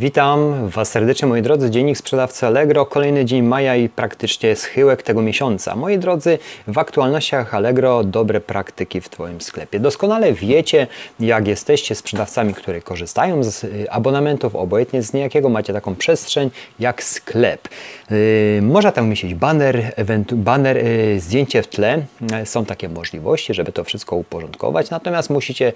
Witam Was serdecznie moi drodzy, Dziennik Sprzedawcy Allegro, kolejny dzień maja i praktycznie schyłek tego miesiąca. Moi drodzy, w aktualnościach Allegro dobre praktyki w Twoim sklepie. Doskonale wiecie, jak jesteście sprzedawcami, które korzystają z y, abonamentów, obojętnie z niejakiego macie taką przestrzeń jak sklep. Yy, można tam umieścić banner, banner yy, zdjęcie w tle. Yy, są takie możliwości, żeby to wszystko uporządkować, natomiast musicie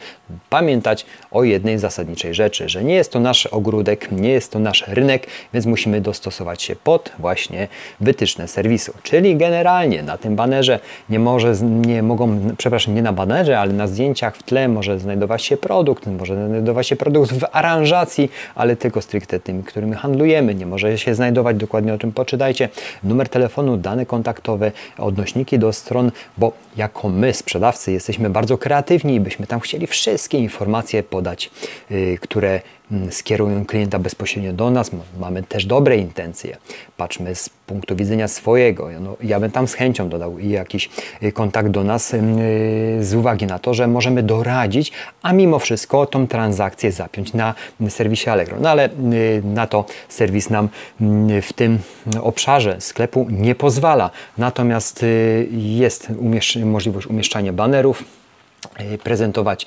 pamiętać o jednej zasadniczej rzeczy, że nie jest to nasz ogródek, nie jest to nasz rynek, więc musimy dostosować się pod właśnie wytyczne serwisu. Czyli generalnie na tym banerze nie może, nie mogą, przepraszam, nie na banerze, ale na zdjęciach w tle może znajdować się produkt, może znajdować się produkt w aranżacji, ale tylko stricte tymi, którymi handlujemy. Nie może się znajdować dokładnie o czym poczytajcie. Numer telefonu, dane kontaktowe, odnośniki do stron, bo jako my, sprzedawcy, jesteśmy bardzo kreatywni i byśmy tam chcieli wszystkie informacje podać, yy, które skierują klienta bezpośrednio do nas. Mamy też dobre intencje. Patrzmy z punktu widzenia swojego. No, ja bym tam z chęcią dodał jakiś y, kontakt do nas y, z uwagi na to, że możemy doradzić, a mimo wszystko tą transakcję zapiąć na serwisie Allegro. No ale y, na to serwis nam mm, w tym obszarze sklepu nie pozwala. Natomiast jest możliwość umieszczania banerów, prezentować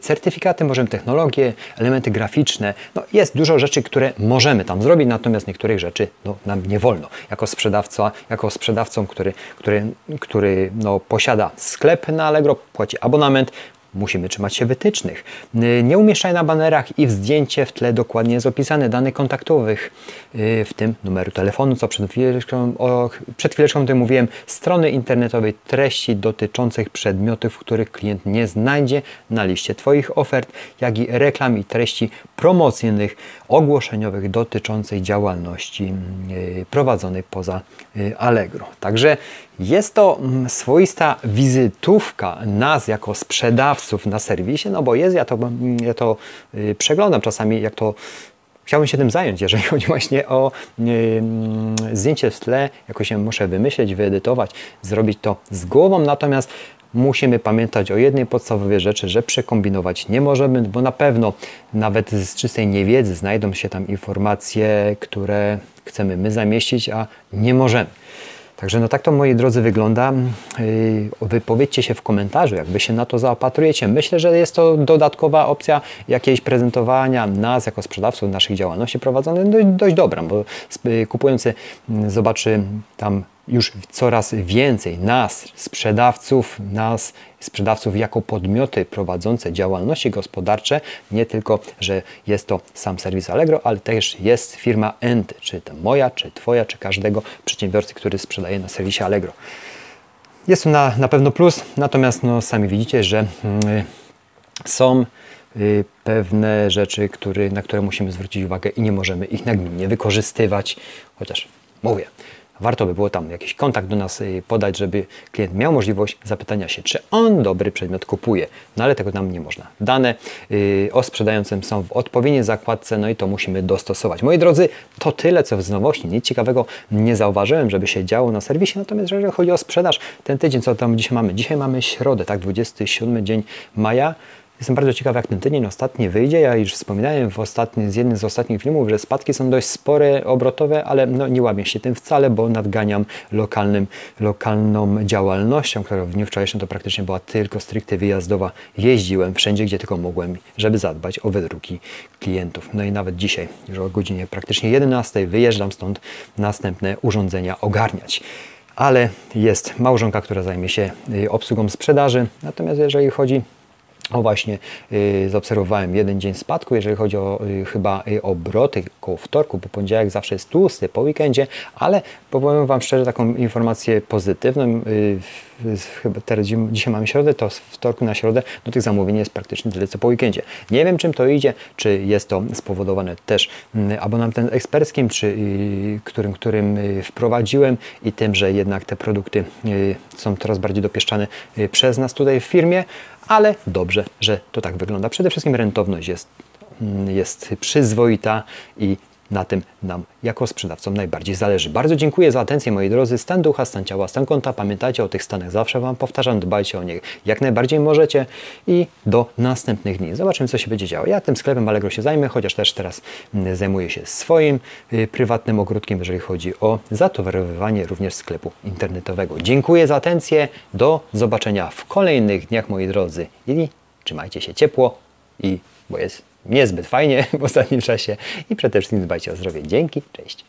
certyfikaty, możemy technologie, elementy graficzne. No, jest dużo rzeczy, które możemy tam zrobić, natomiast niektórych rzeczy no, nam nie wolno. Jako sprzedawca, jako sprzedawcą, który, który, który no, posiada sklep na Allegro, płaci abonament, Musimy trzymać się wytycznych. Y, nie umieszczaj na banerach i w zdjęcie w tle dokładnie jest opisane danych kontaktowych, y, w tym numeru telefonu, co przed chwileczką, o, przed chwileczką tym mówiłem, strony internetowej, treści dotyczących przedmiotów, których klient nie znajdzie na liście Twoich ofert, jak i reklam i treści promocyjnych, ogłoszeniowych dotyczących działalności y, prowadzonej poza Allegro. Także jest to mm, swoista wizytówka nas jako sprzedawców na serwisie, no bo jest, ja to, mm, ja to y, przeglądam czasami, jak to chciałbym się tym zająć, jeżeli chodzi właśnie o yy, zdjęcie w tle, jakoś się muszę wymyśleć, wyedytować, zrobić to z głową, natomiast musimy pamiętać o jednej podstawowej rzeczy, że przekombinować nie możemy, bo na pewno nawet z czystej niewiedzy znajdą się tam informacje, które chcemy my zamieścić, a nie możemy. Także no tak to moi drodzy wygląda. Yy, wypowiedzcie się w komentarzu, jak wy się na to zaopatrujecie. Myślę, że jest to dodatkowa opcja jakiejś prezentowania nas jako sprzedawców naszych działalności prowadzonych dość, dość dobra, bo kupujący mm, zobaczy tam już coraz więcej nas, sprzedawców, nas, sprzedawców jako podmioty prowadzące działalności gospodarcze, nie tylko, że jest to sam serwis Allegro, ale też jest firma Enty, czy to moja, czy Twoja, czy każdego przedsiębiorcy, który sprzedaje na serwisie Allegro. Jest to na, na pewno plus, natomiast no, sami widzicie, że y, są y, pewne rzeczy, który, na które musimy zwrócić uwagę i nie możemy ich nagminnie wykorzystywać, chociaż mówię, warto by było tam jakiś kontakt do nas y, podać, żeby klient miał możliwość zapytania się, czy on dobry przedmiot kupuje. No ale tego nam nie można. Dane yy, o sprzedającym są w odpowiedniej zakładce, no i to musimy dostosować. Moi drodzy, to tyle, co w nowości. Nic ciekawego nie zauważyłem, żeby się działo na serwisie, natomiast jeżeli chodzi o sprzedaż, ten tydzień, co tam dzisiaj mamy? Dzisiaj mamy środę, tak, 27 dzień maja. Jestem bardzo ciekaw, jak ten tydzień ostatni wyjdzie. Ja już wspominałem w ostatni, z jednym z ostatnich filmów, że spadki są dość spore, obrotowe, ale no, nie łamię się tym wcale, bo nadganiam lokalnym, lokalną działalnością, która w dniu wczorajszym to praktycznie była tylko stricte wyjazdowa. Jeździłem wszędzie, gdzie tylko mogłem, żeby zadbać o wydruki klientów. No i nawet dzisiaj, już o godzinie praktycznie 11 wyjeżdżam stąd następne urządzenia ogarniać ale jest małżonka, która zajmie się y, obsługą sprzedaży. Natomiast jeżeli chodzi o właśnie y, zaobserwowałem jeden dzień spadku, jeżeli chodzi o y, chyba y, obroty koło wtorku, bo poniedziałek zawsze jest tłusty po weekendzie, ale powiem Wam szczerze taką informację pozytywną, chyba teraz dzisiaj mamy środę, to z wtorku na środę, no tych zamówień jest praktycznie tyle co po weekendzie. Nie wiem czym to idzie, czy jest to spowodowane też mm, abonamentem eksperckim, czy którym, którym wprowadziłem i tym, że jednak te produkty są coraz bardziej dopieszczane przez nas tutaj w firmie, ale dobrze, że to tak wygląda. Przede wszystkim rentowność jest, mm, jest przyzwoita i na tym nam jako sprzedawcom najbardziej zależy. Bardzo dziękuję za atencję moi drodzy. Stan ducha, stan ciała, stan konta. Pamiętajcie o tych stanach, zawsze Wam powtarzam, dbajcie o nie jak najbardziej możecie i do następnych dni. Zobaczymy co się będzie działo. Ja tym sklepem Allegro się zajmę, chociaż też teraz mm, zajmuję się swoim y, prywatnym ogródkiem, jeżeli chodzi o zatowarowywanie również sklepu internetowego. Dziękuję za atencję. Do zobaczenia w kolejnych dniach moi drodzy i trzymajcie się ciepło i bo jest niezbyt fajnie w ostatnim czasie i przede wszystkim dbajcie o zdrowie. Dzięki, cześć.